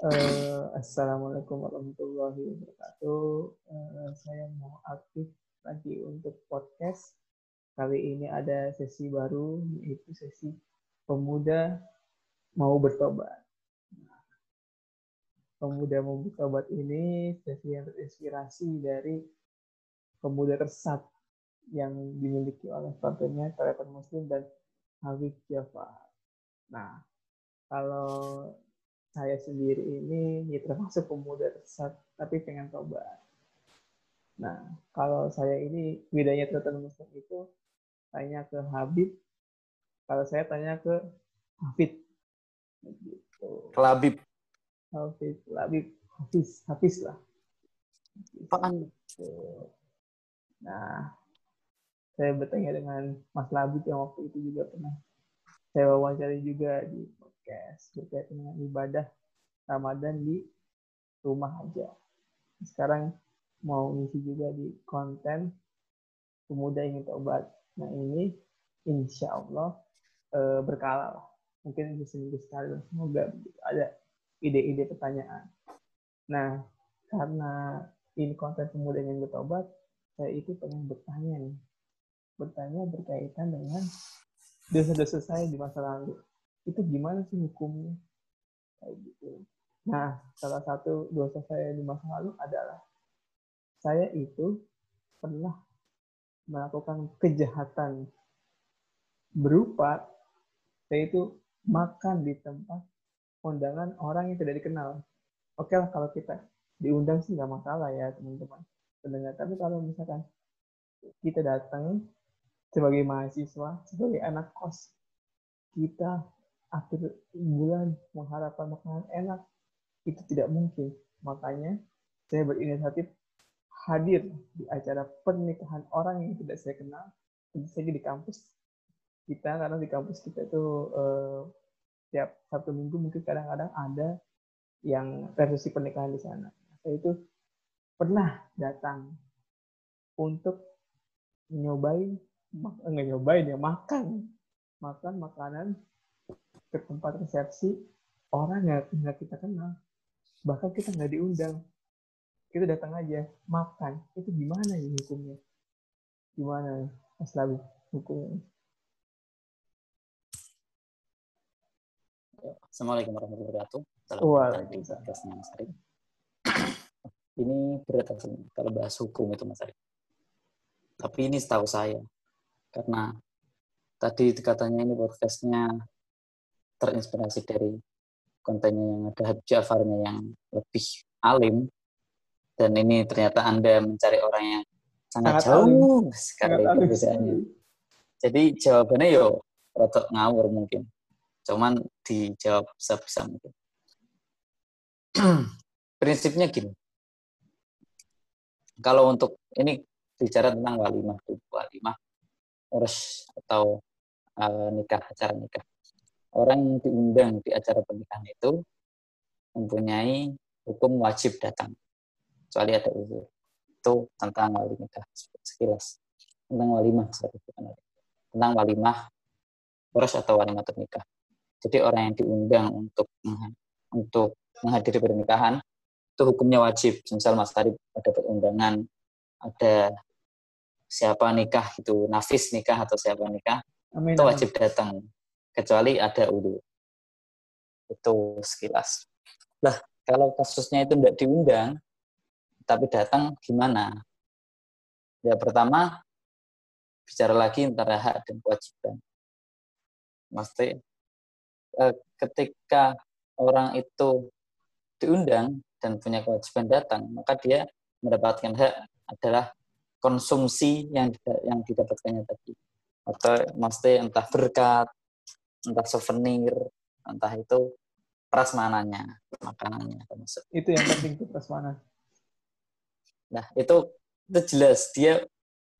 Uh, Assalamualaikum warahmatullahi wabarakatuh. Uh, saya mau aktif lagi untuk podcast. Kali ini ada sesi baru, yaitu sesi pemuda mau bertobat. Pemuda mau bertobat ini sesi yang terinspirasi dari pemuda tersat yang dimiliki oleh partnernya Teleton Muslim dan Habib Jafar. Nah, kalau saya sendiri ini ya termasuk pemuda tersesat tapi pengen tobat. Nah, kalau saya ini bedanya teman muslim itu tanya ke Habib, kalau saya tanya ke Hafid. Gitu. Habib. Hafid, Habib, Hafiz, Hafiz lah. Apaan? Nah, saya bertanya dengan Mas Labib yang waktu itu juga pernah saya wawancari juga di podcast terkait dengan ibadah Ramadan di rumah aja. Sekarang mau ngisi juga di konten pemuda ingin tobat. Nah ini insya Allah e, berkala lah. Mungkin seminggu sekali. Semoga ada ide-ide pertanyaan. Nah karena ini konten pemuda yang bertobat, saya itu pengen bertanya nih. Bertanya berkaitan dengan dosa-dosa saya di masa lalu itu gimana sih hukumnya kayak gitu nah salah satu dosa saya di masa lalu adalah saya itu pernah melakukan kejahatan berupa saya itu makan di tempat undangan orang yang tidak dikenal. Oke lah kalau kita diundang sih nggak masalah ya teman-teman pendengar. Tapi kalau misalkan kita datang sebagai mahasiswa, sebagai anak kos, kita akhir bulan mengharapkan makanan enak itu tidak mungkin. Makanya saya berinisiatif hadir di acara pernikahan orang yang tidak saya kenal, tentu saja di kampus kita karena di kampus kita itu eh, tiap satu minggu mungkin kadang-kadang ada yang resepsi pernikahan di sana. Saya itu pernah datang untuk nyobain nggak nyobain ya makan makan makanan ke tempat resepsi orang yang nggak kita kenal bahkan kita nggak diundang kita datang aja makan itu gimana ya hukumnya gimana Mas Labi hukumnya Assalamualaikum warahmatullahi wabarakatuh. Waalaikumsalam. Mas Arif. Ini berat kalau bahas hukum itu Mas Arif. Tapi ini setahu saya. Karena tadi katanya ini podcastnya terinspirasi dari kontennya yang ada Habib Jafarnya yang lebih alim dan ini ternyata Anda mencari orang yang sangat, sangat jauh alim. sekali perbedaannya. Jadi jawabannya yo rotok ngawur mungkin. Cuman dijawab sebisa mungkin. Prinsipnya gini. Kalau untuk ini bicara tentang walimah, walimah urus atau uh, nikah acara nikah orang yang diundang di acara pernikahan itu mempunyai hukum wajib datang. Kecuali ada uzur. Itu tentang wali nikah sekilas. Tentang walimah sorry, bukan tentang walimah urus atau walimah nikah. Jadi orang yang diundang untuk untuk menghadiri pernikahan itu hukumnya wajib. Misal Mas Tadi dapat undangan ada siapa nikah itu nafis nikah atau siapa nikah amin, itu wajib datang kecuali ada ulu. Itu sekilas. Lah, kalau kasusnya itu tidak diundang, tapi datang gimana? Ya pertama, bicara lagi antara hak dan kewajiban. Maksudnya, eh, ketika orang itu diundang dan punya kewajiban datang, maka dia mendapatkan hak adalah konsumsi yang yang didapatkannya tadi atau maksudnya entah berkat entah souvenir, entah itu prasmananya, makanannya termasuk. Itu yang penting itu prasmanan. Nah, itu itu jelas dia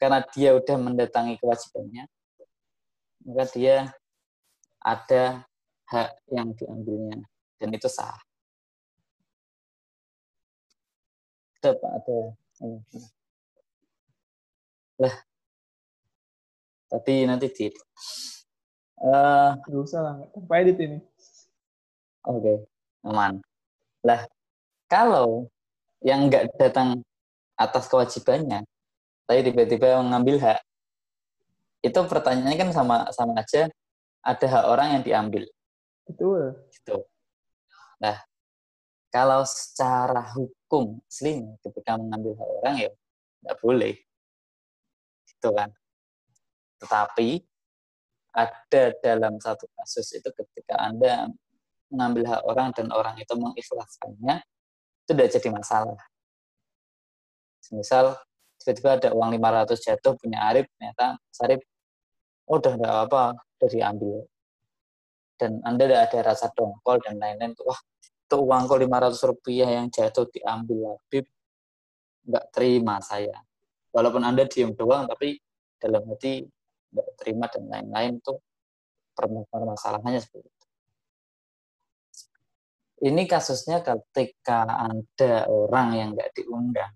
karena dia udah mendatangi kewajibannya, maka dia ada hak yang diambilnya dan itu sah. Ada Pak, ada. Lah, tapi nanti di Uh, Gak usah lah, tanpa edit ini. Oke, okay. aman. Lah, kalau yang nggak datang atas kewajibannya, tapi tiba-tiba mengambil hak, itu pertanyaannya kan sama sama aja ada hak orang yang diambil. Betul. Gitu. Nah, kalau secara hukum aslinya ketika mengambil hak orang ya nggak boleh. Gitu kan. Tetapi ada dalam satu kasus itu ketika Anda mengambil hak orang dan orang itu mengikhlaskannya, itu tidak jadi masalah. Misal tiba-tiba ada uang 500 jatuh punya Arif, ternyata Arif, oh udah enggak apa, udah diambil. Dan Anda tidak ada rasa dongkol dan lain-lain. Wah, itu uangku 500 rupiah yang jatuh diambil Habib, nggak terima saya. Walaupun Anda diem doang, tapi dalam hati nggak terima dan lain-lain itu permasalahannya seperti itu. Ini kasusnya ketika ada orang yang nggak diundang,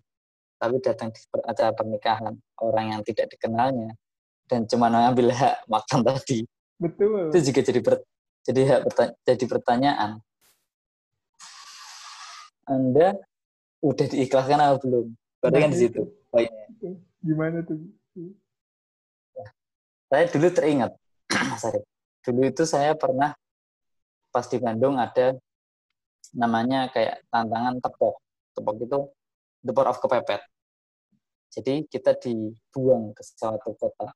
tapi datang di acara pernikahan orang yang tidak dikenalnya dan cuma mengambil hak makan tadi. Betul. Itu juga jadi ber, jadi hak bertanya, jadi pertanyaan. Anda udah diikhlaskan atau belum? Berarti kan di situ poinnya. Gimana tuh? Saya dulu teringat, Mas. Dulu itu saya pernah pas di Bandung ada namanya kayak tantangan tepok. Tepok itu the power of kepepet. Jadi kita dibuang ke suatu kota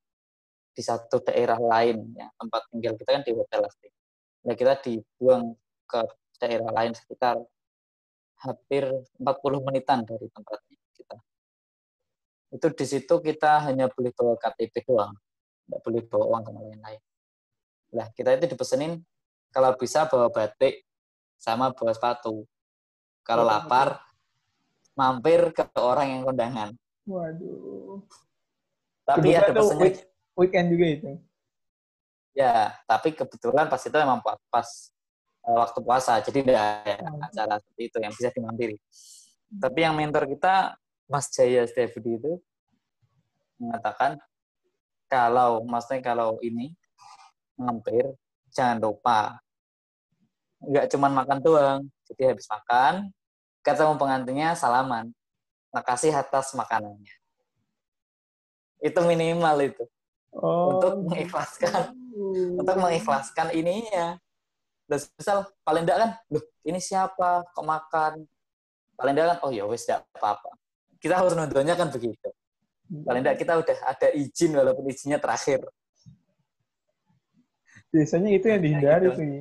di satu daerah lain ya tempat tinggal kita kan di hotel pasti. Nah kita dibuang ke daerah lain sekitar hampir 40 menitan dari tempatnya kita. Itu di situ kita hanya boleh bawa KTP doang, nggak boleh bawa uang ke lain-lain. Nah kita itu dipesenin kalau bisa bawa batik sama bawa sepatu. Kalau oh, lapar, mampir ke orang yang kondangan. Waduh. Tapi ada pesannya. Week, weekend juga itu. Ya, tapi kebetulan pas itu memang pas, pas uh, waktu puasa, jadi tidak ada acara seperti itu yang bisa dimampiri. Hmm. Tapi yang mentor kita, Mas Jaya Stevudi itu mengatakan kalau maksudnya kalau ini mampir jangan lupa nggak cuma makan doang. Jadi habis makan, ketemu pengantinnya salaman. Makasih atas makanannya. Itu minimal itu. Oh. Untuk mengikhlaskan. Untuk mengikhlaskan ininya. Dan misal paling enggak kan, loh ini siapa kok makan? Paling enggak kan, oh ya wes tidak apa-apa. Kita harus nontonnya kan begitu. Paling enggak kita udah ada izin walaupun izinnya terakhir. Biasanya itu yang dihindari nah, gitu. sih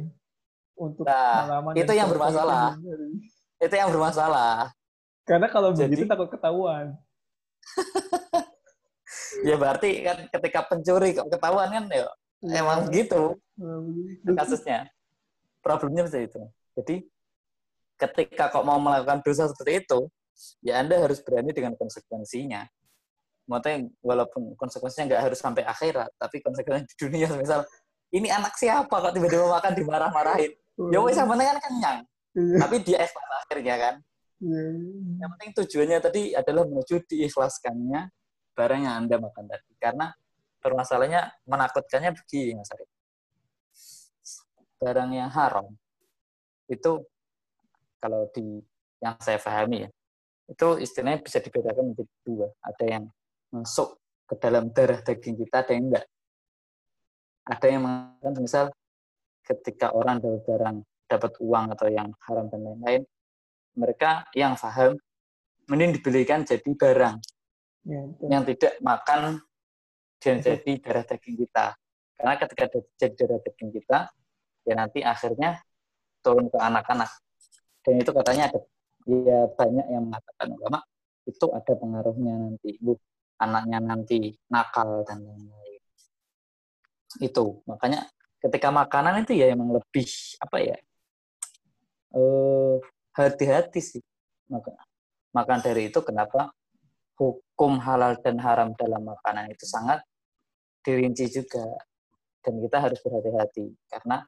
untuk nah, itu yang bermasalah. Itu yang bermasalah. Karena kalau Jadi, begitu takut ketahuan. ya berarti kan ketika pencuri kok ketahuan kan ya, ya. emang gitu kasusnya. Problemnya seperti itu. Jadi ketika kok mau melakukan dosa seperti itu, ya Anda harus berani dengan konsekuensinya. Maksudnya walaupun konsekuensinya nggak harus sampai akhirat, tapi konsekuensinya di dunia, misal ini anak siapa kok tiba-tiba makan dimarah-marahin? Ya wes yang penting kan kenyang. Iya. tapi dia ikhlas akhirnya kan. Iya. yang penting tujuannya tadi adalah menuju diikhlaskannya barang yang anda makan tadi. Karena permasalahannya menakutkannya begini mas Arif. Barang yang haram itu kalau di yang saya pahami ya itu istilahnya bisa dibedakan menjadi dua. Ada yang masuk ke dalam darah daging kita ada yang enggak? Ada yang mengatakan misal ketika orang dapat barang dapat uang atau yang haram dan lain-lain mereka yang paham mending dibelikan jadi barang ya, yang tidak makan dan jadi darah daging kita. Karena ketika jadi darah daging kita ya nanti akhirnya turun ke anak-anak. Dan itu katanya ada ya banyak yang mengatakan ulama itu ada pengaruhnya nanti. Bu anaknya nanti nakal dan lain-lain. Itu. Makanya ketika makanan itu ya emang lebih apa ya eh, hati-hati sih. Maka makan dari itu kenapa hukum halal dan haram dalam makanan itu sangat dirinci juga. Dan kita harus berhati-hati karena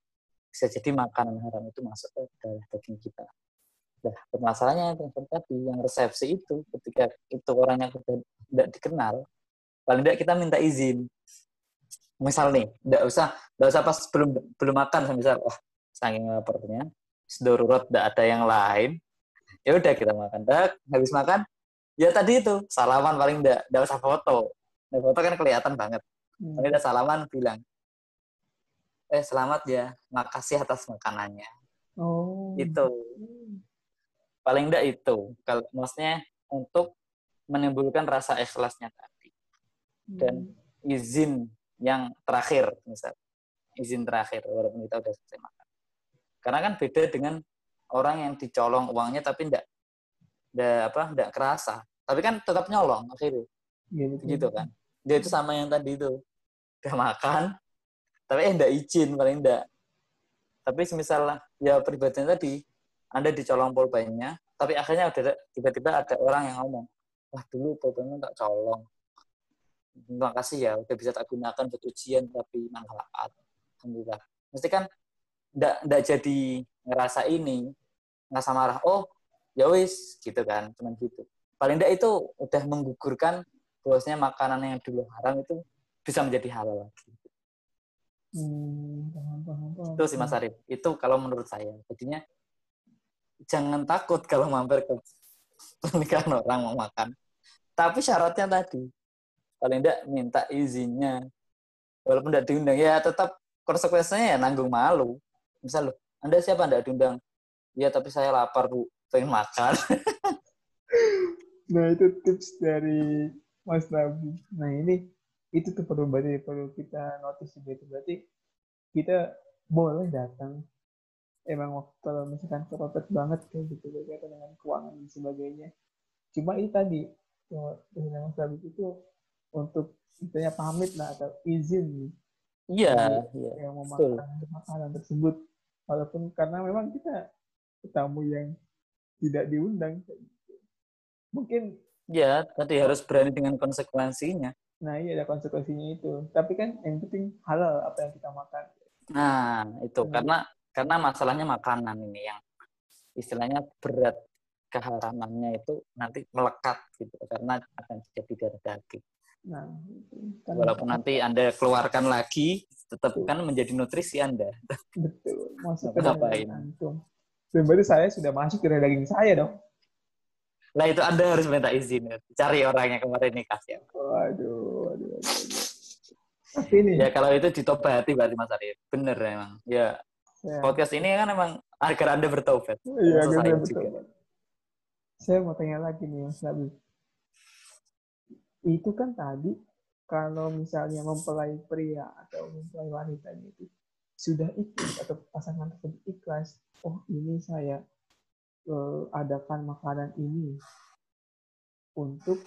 bisa jadi makanan haram itu masuk ke dalam daging kita. Nah, permasalahannya yang tadi yang resepsi itu ketika itu orangnya tidak dikenal, paling tidak kita minta izin. Misal nih tidak usah tidak usah pas belum belum makan misal oh saking laparnya darurat tidak ada yang lain. Ya udah kita makan. Dak habis makan ya tadi itu salaman paling enggak enggak usah foto. Nah, foto kan kelihatan banget. Hmm. paling udah salaman bilang eh selamat ya makasih atas makanannya. Oh. itu paling enggak itu. Kalau maksudnya untuk menimbulkan rasa ikhlasnya tadi. Dan izin yang terakhir misal. Izin terakhir walaupun kita udah selesai makan. Karena kan beda dengan orang yang dicolong uangnya tapi enggak enggak apa enggak kerasa. Tapi kan tetap nyolong akhirnya. Iya, betul. gitu kan. Dia itu sama yang tadi itu. Udah makan tapi eh enggak izin paling enggak tapi semisal ya pribadinya tadi anda dicolong pulpennya tapi akhirnya ada tiba-tiba ada orang yang ngomong wah dulu pulpennya tak colong terima kasih ya udah bisa tak gunakan buat ujian tapi manfaat alhamdulillah mesti kan enggak jadi ngerasa ini ngerasa marah oh ya wis gitu kan cuman gitu paling enggak itu udah menggugurkan bahwasanya makanan yang dulu haram itu bisa menjadi halal lagi. Hmm, paham, paham, paham. Itu sih Mas Arif. Itu kalau menurut saya. Jadinya jangan takut kalau mampir ke pernikahan orang mau makan. Tapi syaratnya tadi, paling tidak minta izinnya. Walaupun tidak diundang, ya tetap konsekuensinya ya nanggung malu. Misal, loh, Anda siapa tidak diundang? Ya, tapi saya lapar, Bu. Pengen makan. Nah, itu tips dari Mas Nabi. Nah, ini itu tuh perlu berarti perlu kita notice juga itu berarti kita boleh datang emang waktu kalau misalkan kepepet banget kayak gitu berkaitan dengan keuangan dan sebagainya. Cuma itu tadi yang Nabi itu untuk misalnya pamit lah atau izin Iya, iya. yang mau betul. makan makanan tersebut walaupun karena memang kita tamu yang tidak diundang gitu. mungkin Ya, tadi harus berani dengan konsekuensinya. nah iya ada konsekuensinya itu tapi kan yang penting halal apa yang kita makan Nah, itu Hmm. karena karena masalahnya makanan ini yang istilahnya berat keharamannya itu nanti melekat gitu karena akan jadi darah daging. nah kan Walaupun nanti Anda keluarkan lagi, tetap kan menjadi nutrisi Anda. betul masuk ke dan berarti saya sudah masuk ke dalam daging saya dong Nah, itu Anda harus minta izin. Cari orang yang kemarin nikah ya. waduh waduh, waduh, waduh. tapi ini Ya kalau itu ditobati berarti Mas Arif. Bener emang. Ya, saya, podcast ini kan emang agar Anda bertobat. iya Termasuk betul saya mau tanya lagi nih Mas Nabi. Itu kan tadi kalau misalnya mempelai pria atau mempelai wanita itu sudah ikhlas atau pasangan tersebut ikhlas oh ini saya eh, adakan makanan ini untuk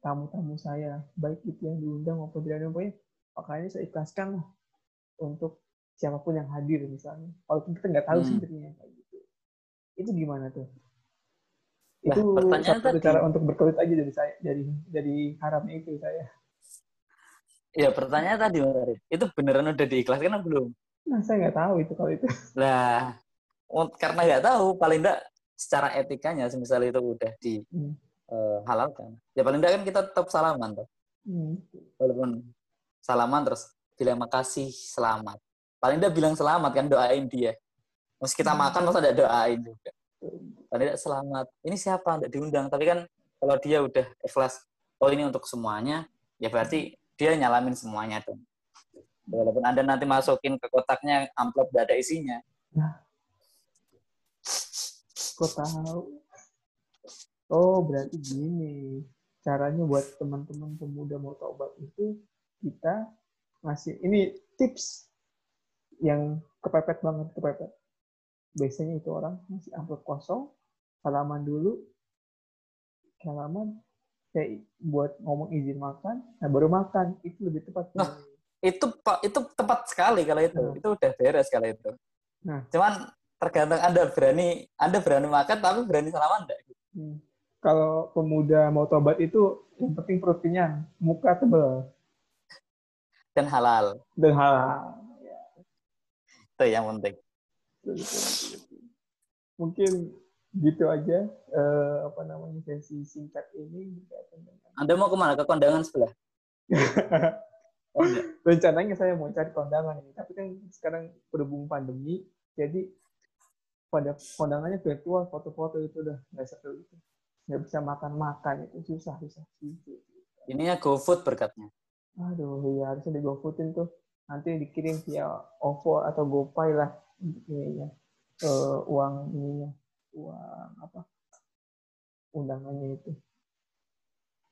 tamu-tamu saya baik itu yang diundang maupun tidak diundang pokoknya makanya saya ikhlaskan lah untuk siapa pun yang hadir misalnya walaupun kita nggak tahu Hmm. sebenarnya kayak gitu itu gimana tuh Lah, itu pertanyaan satu tadi- cara untuk berkelit aja dari saya dari dari haramnya itu saya Ya, pertanyaan tadi. Itu beneran udah diikhlaskan atau belum? nah saya nggak tahu itu kalau itu Lah, oh, karena nggak tahu, paling enggak secara etikanya, semisal itu udah Hmm. dihalalkan. Ya paling enggak kan kita tetap salaman tuh. Hmm. Walaupun salaman terus bilang makasih, selamat. Paling enggak bilang selamat kan doain dia. Meski kita Hmm. makan masa enggak doain juga. Paling enggak selamat. Ini siapa enggak diundang, tapi kan kalau dia udah ikhlas, oh ini untuk semuanya, ya berarti dia nyalamin semuanya dong. Walaupun Anda nanti masukin ke kotaknya amplop enggak ada isinya. kok tahu oh berarti gini caranya buat teman-teman pemuda mau taubat itu kita ngasih ini tips yang kepepet banget kepepet biasanya itu orang ngasih amplop kosong salaman dulu salaman kayak buat ngomong izin makan nah baru makan itu lebih tepat Nah. Itu Pak, itu tepat sekali kalau itu. Hmm. Itu udah beres kalau itu. Nah. Cuman tergantung Anda berani Anda berani makan tapi berani salaman enggak? Hmm. kalau pemuda mau tobat itu yang penting perut kenyang muka tebal Dan halal. dan halal Itu yang penting. mungkin gitu aja eh, apa namanya sesi singkat ini. Anda mau ke mana? Ke kondangan sebelah? Oh, rencananya saya mau cari kondangan ini. Tapi kan sekarang berhubung pandemi jadi pada kondangannya virtual foto-foto itu udah nggak seru itu. Nggak bisa makan-makan itu susah susah. Susah ininya GoFood berkatnya. Aduh ya harusnya di GoFoodin tuh nanti dikirim via OVO atau GoPay lah ininya. Uh, uang ininya. Uang apa? Undangannya itu.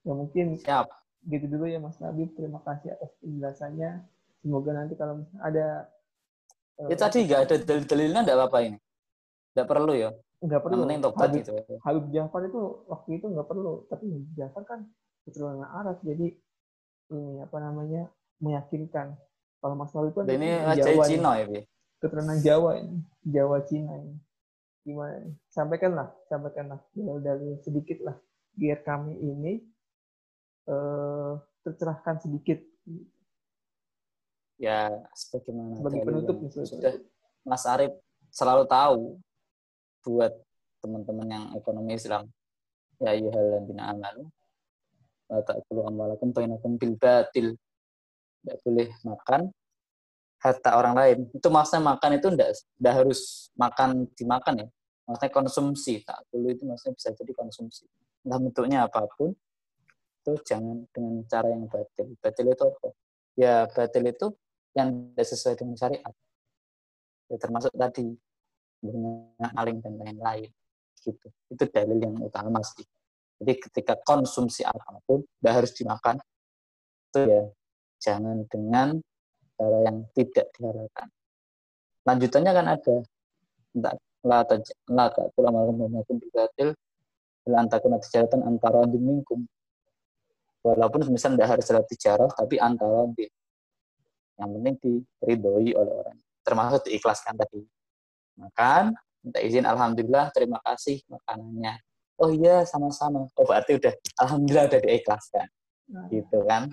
Ya mungkin siap. gitu dulu ya Mas Nabi terima kasih atas penjelasannya. Semoga nanti kalau ada uh, ya tadi nggak ada dalil-dalilnya nggak apa-apa ini. Nggak perlu ya. Nggak perlu. Yang tobat Habib, gitu Habib Jafar itu waktu itu nggak perlu. Tapi Habib Jafar kan keturunan Arab jadi ini apa namanya meyakinkan kalau Mas Nabi itu ini Jawa Cina ya Bi? keturunan Jawa ini Jawa Cina ini. Gimana? Sampaikanlah sampaikanlah dari sedikit lah. Biar kami ini uh, tercerahkan sedikit. Ya sebagaimana sebagai penutup sudah Mas Arif selalu tahu buat teman-teman yang ekonomi Islam ya ayyuhalladzina amanu la ta'kulu amwalakum bainakum bil batil tidak boleh makan harta orang lain. Itu maksudnya makan itu tidak harus makan dimakan ya. Maksudnya konsumsi. Tak dulu itu maksudnya bisa jadi konsumsi. Entah bentuknya apa pun, itu jangan dengan cara yang batil. Batil itu apa? Ya batil itu yang tidak sesuai dengan syariat. Ya termasuk tadi dengan aling dan lain-lain. Gitu. Itu dalil yang utama sih. Jadi ketika konsumsi apa pun, tidak harus dimakan, itu ya jangan dengan cara yang tidak diharapkan. Lanjutannya kan ada la la ta'kul amalakum bibatil ila antakuna tijaratan antara minkum. Walaupun misalnya tidak harus lewat tijarah, tapi antara di yang penting diridhoi oleh orang. Termasuk diikhlaskan tadi. Makan, minta izin, Alhamdulillah, terima kasih makanannya. Oh iya, sama-sama. Oh berarti udah, Alhamdulillah udah diikhlaskan. Nah. Gitu kan.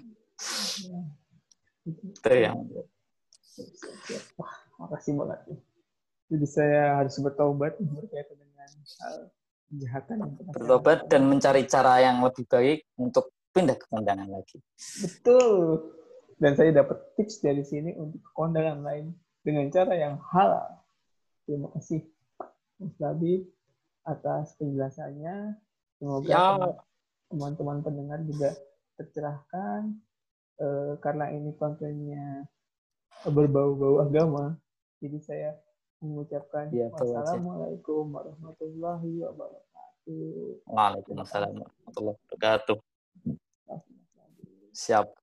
Itu yang Wah, makasih banget. Jadi saya harus bertobat berkaitan dengan hal kejahatan Bertobat dan mencari cara yang lebih baik untuk pindah ke kondangan lagi. Betul. Dan saya dapat tips dari sini untuk kondangan lain dengan cara yang halal. Terima kasih Mas Labib atas penjelasannya. Semoga teman-teman pendengar juga tercerahkan uh, karena ini kontennya berbau-bau agama, jadi saya mengucapkan ya, wassalamualaikum warahmatullahi wabarakatuh. Waalaikumsalam warahmatullahi wabarakatuh. Siap.